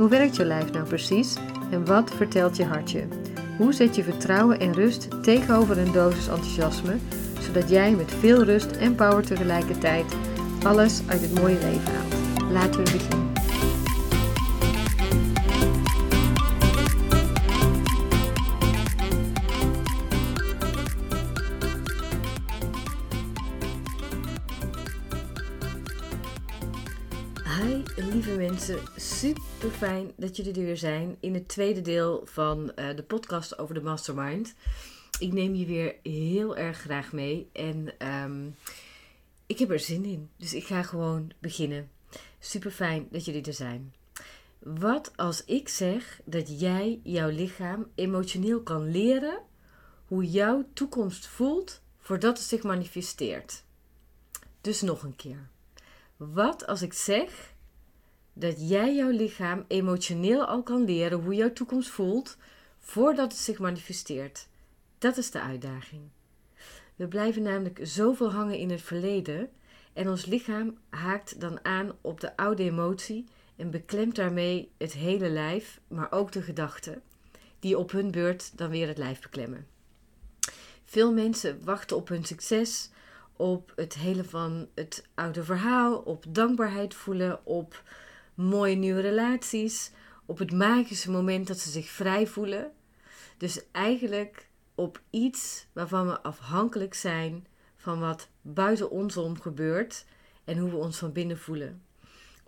Hoe werkt je lijf nou precies en wat vertelt je hartje? Hoe zet je vertrouwen en rust tegenover een dosis enthousiasme, zodat jij met veel rust en power tegelijkertijd alles uit het mooie leven haalt? Laten we beginnen. Hi lieve mensen, super fijn dat jullie er weer zijn in het tweede deel van eh, de podcast over de Mastermind. Ik neem je weer heel erg graag mee en ehm, ik heb er zin in, dus ik ga gewoon beginnen. Super fijn dat jullie er zijn. Wat als ik zeg dat jij jouw lichaam emotioneel kan leren hoe jouw toekomst voelt voordat het zich manifesteert? Dus nog een keer. Wat als ik zeg dat jij jouw lichaam emotioneel al kan leren hoe jouw toekomst voelt voordat het zich manifesteert? Dat is de uitdaging. We blijven namelijk zoveel hangen in het verleden en ons lichaam haakt dan aan op de oude emotie en beklemt daarmee het hele lijf, maar ook de gedachten, die op hun beurt dan weer het lijf beklemmen. Veel mensen wachten op hun succes, op het hele van het oude verhaal, op dankbaarheid voelen, op mooie nieuwe relaties, op het magische moment dat ze zich vrij voelen. Dus eigenlijk op iets waarvan we afhankelijk zijn van wat buiten ons om gebeurt en hoe we ons van binnen voelen.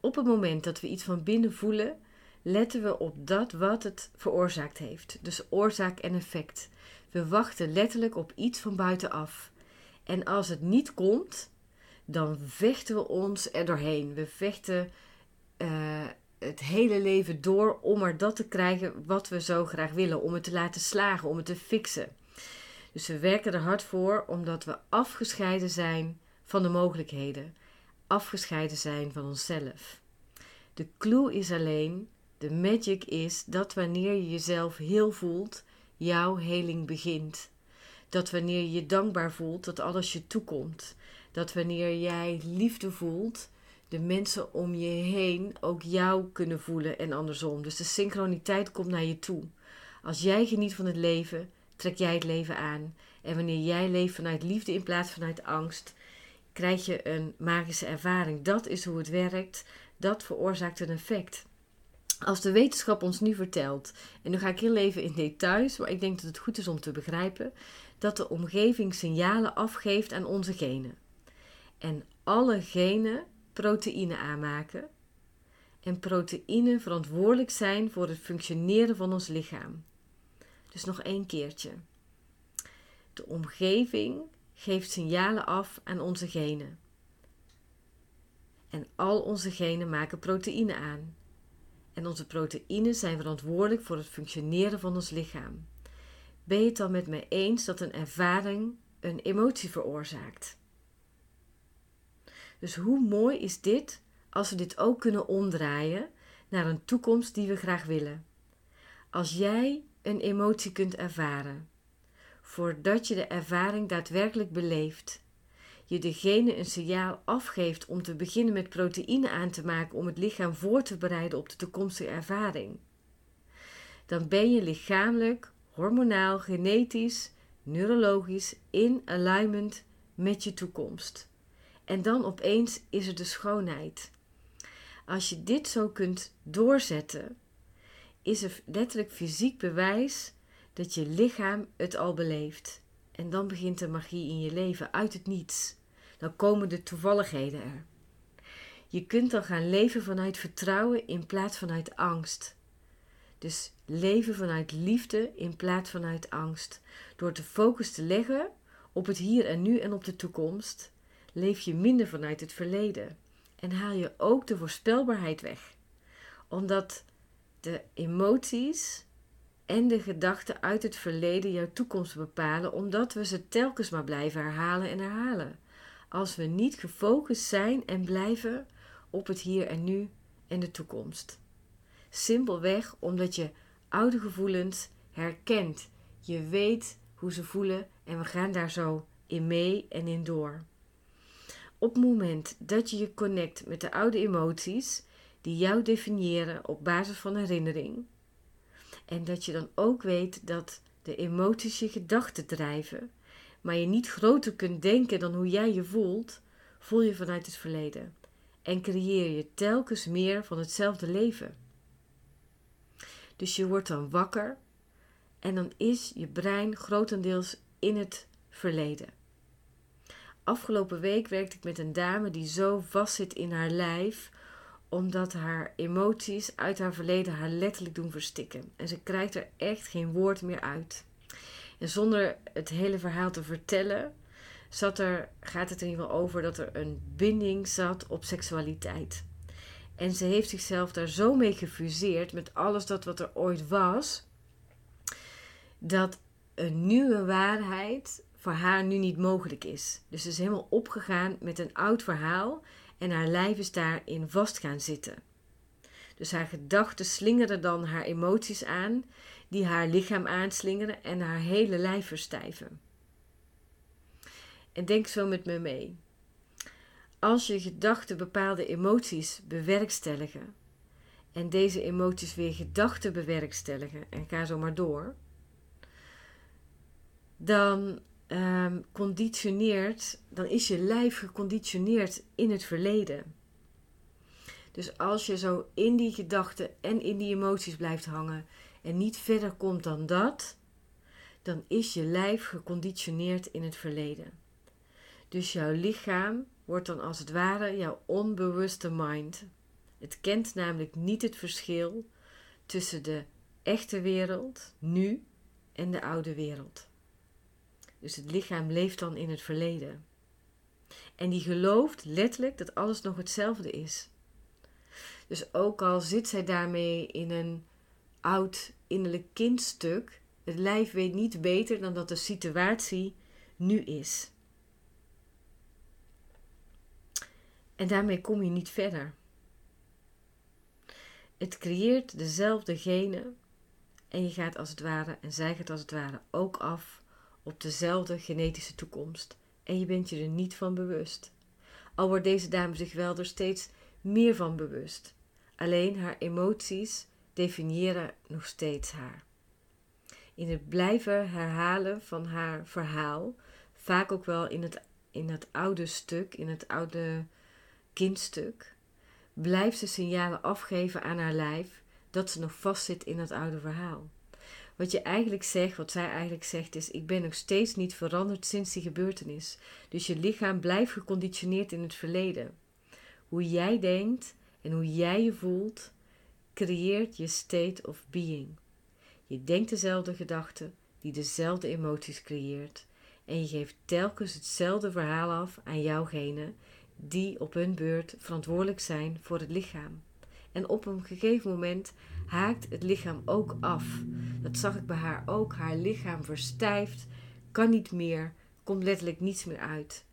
Op het moment dat we iets van binnen voelen, letten we op dat wat het veroorzaakt heeft. Dus oorzaak en effect. We wachten letterlijk op iets van buitenaf. En als het niet komt, dan vechten we ons er doorheen. We vechten uh, het hele leven door om er dat te krijgen wat we zo graag willen. Om het te laten slagen, om het te fixen. Dus we werken er hard voor omdat we afgescheiden zijn van de mogelijkheden. Afgescheiden zijn van onszelf. De clue is alleen, de magic is dat wanneer je jezelf heel voelt, jouw heling begint. Dat wanneer je dankbaar voelt, dat alles je toekomt. Dat wanneer jij liefde voelt, de mensen om je heen ook jou kunnen voelen en andersom. Dus de synchroniteit komt naar je toe. Als jij geniet van het leven, trek jij het leven aan. En wanneer jij leeft vanuit liefde in plaats vanuit angst, krijg je een magische ervaring. Dat is hoe het werkt. Dat veroorzaakt een effect. Als de wetenschap ons nu vertelt, en nu ga ik heel even in details, maar ik denk dat het goed is om te begrijpen, dat de omgeving signalen afgeeft aan onze genen. En alle genen proteïne aanmaken. En proteïnen verantwoordelijk zijn voor het functioneren van ons lichaam. Dus nog één keertje. De omgeving geeft signalen af aan onze genen. En al onze genen maken proteïne aan. En onze proteïnen zijn verantwoordelijk voor het functioneren van ons lichaam. Ben je het dan met mij eens dat een ervaring een emotie veroorzaakt? Dus hoe mooi is dit als we dit ook kunnen omdraaien naar een toekomst die we graag willen? Als jij een emotie kunt ervaren, voordat je de ervaring daadwerkelijk beleeft, je degene een signaal afgeeft om te beginnen met proteïne aan te maken om het lichaam voor te bereiden op de toekomstige ervaring, dan ben je lichamelijk, hormonaal, genetisch, neurologisch in alignment met je toekomst. En dan opeens is er de schoonheid. Als je dit zo kunt doorzetten, is er letterlijk fysiek bewijs dat je lichaam het al beleeft. En dan begint de magie in je leven uit het niets. Dan komen de toevalligheden er. Je kunt dan gaan leven vanuit vertrouwen in plaats vanuit angst. Dus leven vanuit liefde in plaats vanuit angst. Door de focus te leggen op het hier en nu en op de toekomst, leef je minder vanuit het verleden en haal je ook de voorspelbaarheid weg. Omdat de emoties en de gedachten uit het verleden jouw toekomst bepalen, omdat we ze telkens maar blijven herhalen en herhalen. Als we niet gefocust zijn en blijven op het hier en nu en de toekomst. Simpelweg omdat je oude gevoelens herkent. Je weet hoe ze voelen en we gaan daar zo in mee en in door. Op het moment dat je je connect met de oude emoties die jou definiëren op basis van herinnering, en dat je dan ook weet dat de emoties je gedachten drijven, maar je niet groter kunt denken dan hoe jij je voelt, voel je vanuit het verleden en creëer je telkens meer van hetzelfde leven. Dus je wordt dan wakker en dan is je brein grotendeels in het verleden. Afgelopen week werkte ik met een dame die zo vastzit in haar lijf, omdat haar emoties uit haar verleden haar letterlijk doen verstikken. En ze krijgt er echt geen woord meer uit. En zonder het hele verhaal te vertellen, zat er, gaat het in ieder geval over dat er een binding zat op seksualiteit. En ze heeft zichzelf daar zo mee gefuseerd met alles dat wat er ooit was, dat een nieuwe waarheid voor haar nu niet mogelijk is. Dus ze is helemaal opgegaan met een oud verhaal en haar lijf is daarin vast gaan zitten. Dus haar gedachten slingeren dan haar emoties aan, die haar lichaam aanslingeren en haar hele lijf verstijven. En denk zo met me mee. Als je gedachten bepaalde emoties bewerkstelligen en deze emoties weer gedachten bewerkstelligen en ga zo maar door, dan um, conditioneert, dan is je lijf geconditioneerd in het verleden. Dus als je zo in die gedachten en in die emoties blijft hangen en niet verder komt dan dat, dan is je lijf geconditioneerd in het verleden. Dus jouw lichaam wordt dan als het ware jouw onbewuste mind. Het kent namelijk niet het verschil tussen de echte wereld, nu, en de oude wereld. Dus het lichaam leeft dan in het verleden. En die gelooft letterlijk dat alles nog hetzelfde is. Dus ook al zit zij daarmee in een oud innerlijk kindstuk, het lijf weet niet beter dan dat de situatie nu is. En daarmee kom je niet verder. Het creëert dezelfde genen en je gaat als het ware, en zij gaat als het ware ook af op dezelfde genetische toekomst en je bent je er niet van bewust. Al wordt deze dame zich wel er steeds meer van bewust. Alleen haar emoties definiëren nog steeds haar. In het blijven herhalen van haar verhaal, vaak ook wel in het, in het oude stuk, in het oude kindstuk, blijft ze signalen afgeven aan haar lijf dat ze nog vastzit in het oude verhaal. Wat je eigenlijk zegt, wat zij eigenlijk zegt, is: Ik ben nog steeds niet veranderd sinds die gebeurtenis. Dus je lichaam blijft geconditioneerd in het verleden. Hoe jij denkt en hoe jij je voelt, creëert je state of being. Je denkt dezelfde gedachten, die dezelfde emoties creëert. En je geeft telkens hetzelfde verhaal af aan jouwgenen, die op hun beurt verantwoordelijk zijn voor het lichaam. En op een gegeven moment haakt het lichaam ook af. Dat zag ik bij haar ook. Haar lichaam verstijft, kan niet meer, komt letterlijk niets meer uit.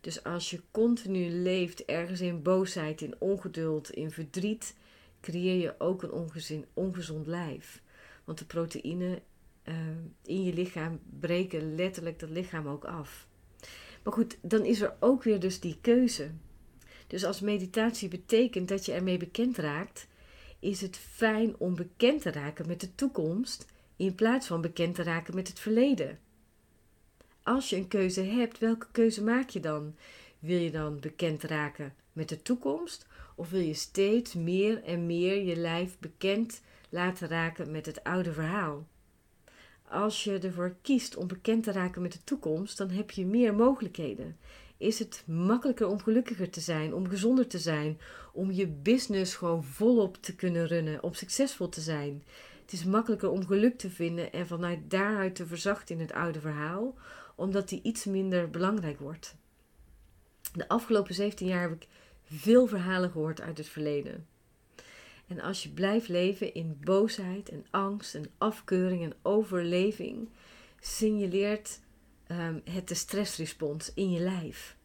Dus als je continu leeft ergens in boosheid, in ongeduld, in verdriet, creëer je ook een ongezin, ongezond lijf. Want de proteïnen uh, in je lichaam breken letterlijk dat lichaam ook af. Maar goed, dan is er ook weer dus die keuze. Dus als meditatie betekent dat je ermee bekend raakt, is het fijn om bekend te raken met de toekomst in plaats van bekend te raken met het verleden. Als je een keuze hebt, welke keuze maak je dan? Wil je dan bekend raken met de toekomst of wil je steeds meer en meer je lijf bekend laten raken met het oude verhaal? Als je ervoor kiest om bekend te raken met de toekomst, dan heb je meer mogelijkheden is het makkelijker om gelukkiger te zijn, om gezonder te zijn, om je business gewoon volop te kunnen runnen, om succesvol te zijn. Het is makkelijker om geluk te vinden en vanuit daaruit te verzachten in het oude verhaal, omdat die iets minder belangrijk wordt. De afgelopen 17 jaar heb ik veel verhalen gehoord uit het verleden. En als je blijft leven in boosheid en angst en afkeuring en overleving, signaleert um, het de stressrespons in je lijf.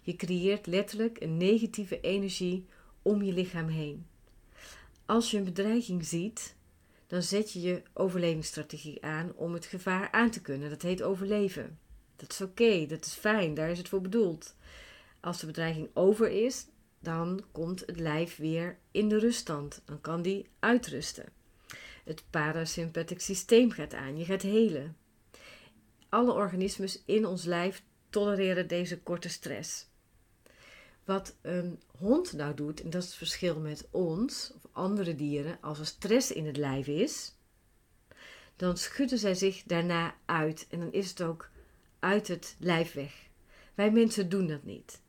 Je creëert letterlijk een negatieve energie om je lichaam heen. Als je een bedreiging ziet, dan zet je je overlevingsstrategie aan om het gevaar aan te kunnen. Dat heet overleven. Dat is oké, dat is fijn, daar is het voor bedoeld. Als de bedreiging over is, dan komt het lijf weer in de ruststand. Dan kan die uitrusten. Het parasympathetic systeem gaat aan, je gaat helen. Alle organismes in ons lijf tolereren deze korte stress. Wat een hond nou doet, en dat is het verschil met ons of andere dieren, als er stress in het lijf is, dan schudden zij zich daarna uit en dan is het ook uit het lijf weg. Wij mensen doen dat niet.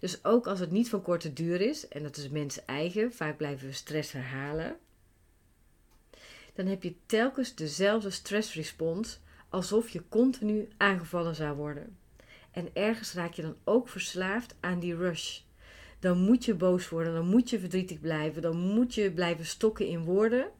Dus ook als het niet van korte duur is, en dat is mens eigen, vaak blijven we stress herhalen, dan heb je telkens dezelfde stressrespons alsof je continu aangevallen zou worden. En ergens raak je dan ook verslaafd aan die rush. Dan moet je boos worden, dan moet je verdrietig blijven, dan moet je blijven stokken in woorden,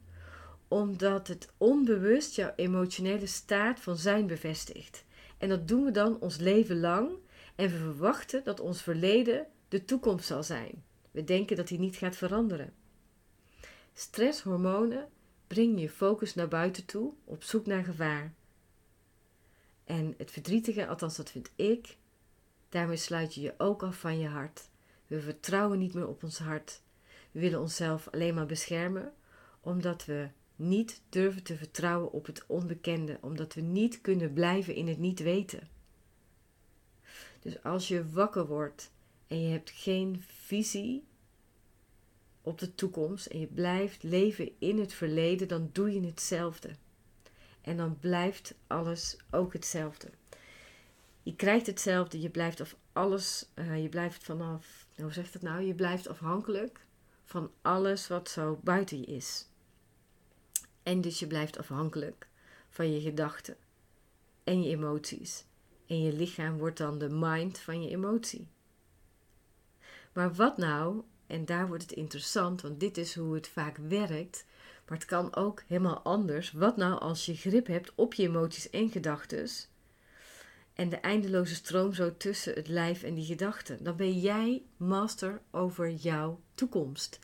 omdat het onbewust jouw emotionele staat van zijn bevestigt. En dat doen we dan ons leven lang en we verwachten dat ons verleden de toekomst zal zijn. We denken dat die niet gaat veranderen. Stresshormonen brengen je focus naar buiten toe op zoek naar gevaar. En het verdrietige, althans dat vind ik, daarmee sluit je je ook af van je hart. We vertrouwen niet meer op ons hart. We willen onszelf alleen maar beschermen, omdat we niet durven te vertrouwen op het onbekende, omdat we niet kunnen blijven in het niet weten. Dus als je wakker wordt en je hebt geen visie op de toekomst en je blijft leven in het verleden, dan doe je hetzelfde. En dan blijft alles ook hetzelfde. Je krijgt hetzelfde, je blijft af alles, uh, je blijft vanaf, hoe zegt het nou? Je blijft afhankelijk van alles wat zo buiten je is. En dus je blijft afhankelijk van je gedachten en je emoties. En je lichaam wordt dan de mind van je emotie. Maar wat nou, en daar wordt het interessant, want dit is hoe het vaak werkt, maar het kan ook helemaal anders. Wat nou als je grip hebt op je emoties en gedachten en de eindeloze stroom zo tussen het lijf en die gedachten? Dan ben jij master over jouw toekomst.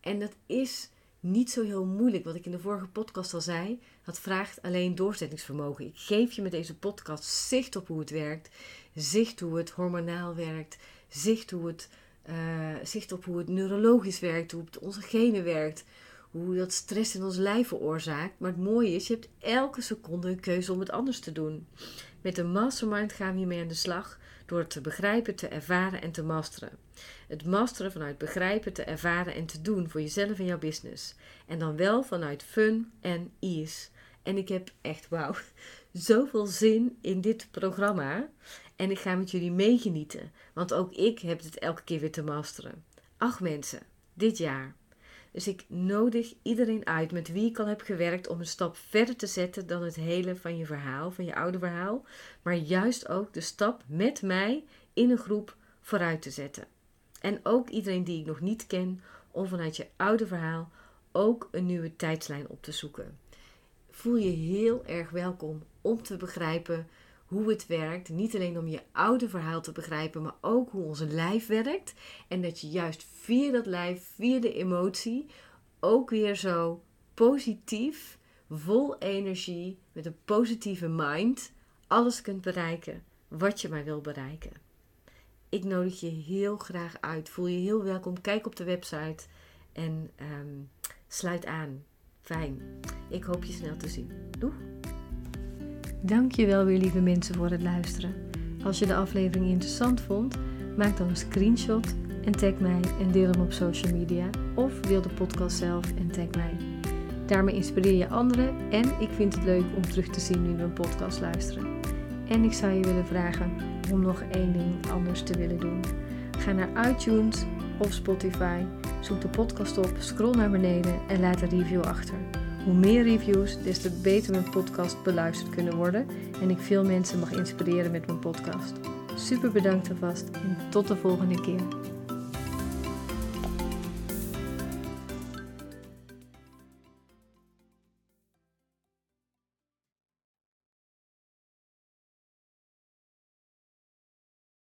En dat is niet zo heel moeilijk. Wat ik in de vorige podcast al zei, dat vraagt alleen doorzettingsvermogen. Ik geef je met deze podcast zicht op hoe het werkt, zicht hoe het hormonaal werkt, zicht, hoe het, uh, zicht op hoe het neurologisch werkt, hoe het onze genen werkt, hoe dat stress in ons lijf veroorzaakt. Maar het mooie is, je hebt elke seconde een keuze om het anders te doen. Met de mastermind gaan we hiermee aan de slag door te begrijpen, te ervaren en te masteren. Het masteren vanuit begrijpen, te ervaren en te doen voor jezelf en jouw business. En dan wel vanuit fun en ease. En ik heb echt, wauw, zoveel zin in dit programma. En ik ga met jullie meegenieten. Want ook ik heb het elke keer weer te masteren. Acht mensen, dit jaar. Dus ik nodig iedereen uit met wie ik al heb gewerkt om een stap verder te zetten dan het hele van je verhaal, van je oude verhaal. Maar juist ook de stap met mij in een groep vooruit te zetten. En ook iedereen die ik nog niet ken, om vanuit je oude verhaal ook een nieuwe tijdslijn op te zoeken. Voel je heel erg welkom om te begrijpen hoe het werkt. Niet alleen om je oude verhaal te begrijpen, maar ook hoe onze lijf werkt. En dat je juist via dat lijf, via de emotie, ook weer zo positief, vol energie, met een positieve mind, alles kunt bereiken wat je maar wil bereiken. Ik nodig je heel graag uit. Voel je heel welkom. Kijk op de website en ehm, sluit aan. Fijn. Ik hoop je snel te zien. Doeg! Dankjewel weer lieve mensen voor het luisteren. Als je de aflevering interessant vond, maak dan een screenshot en tag mij en deel hem op social media. Of deel de podcast zelf en tag mij. Daarmee inspireer je anderen en ik vind het leuk om terug te zien nu we een podcast luisteren. En ik zou je willen vragen om nog één ding anders te willen doen. Ga naar iTunes of Spotify, zoek de podcast op, scroll naar beneden en laat een review achter. Hoe meer reviews, des te beter mijn podcast beluisterd kunnen worden en ik veel mensen mag inspireren met mijn podcast. Super bedankt alvast en tot de volgende keer.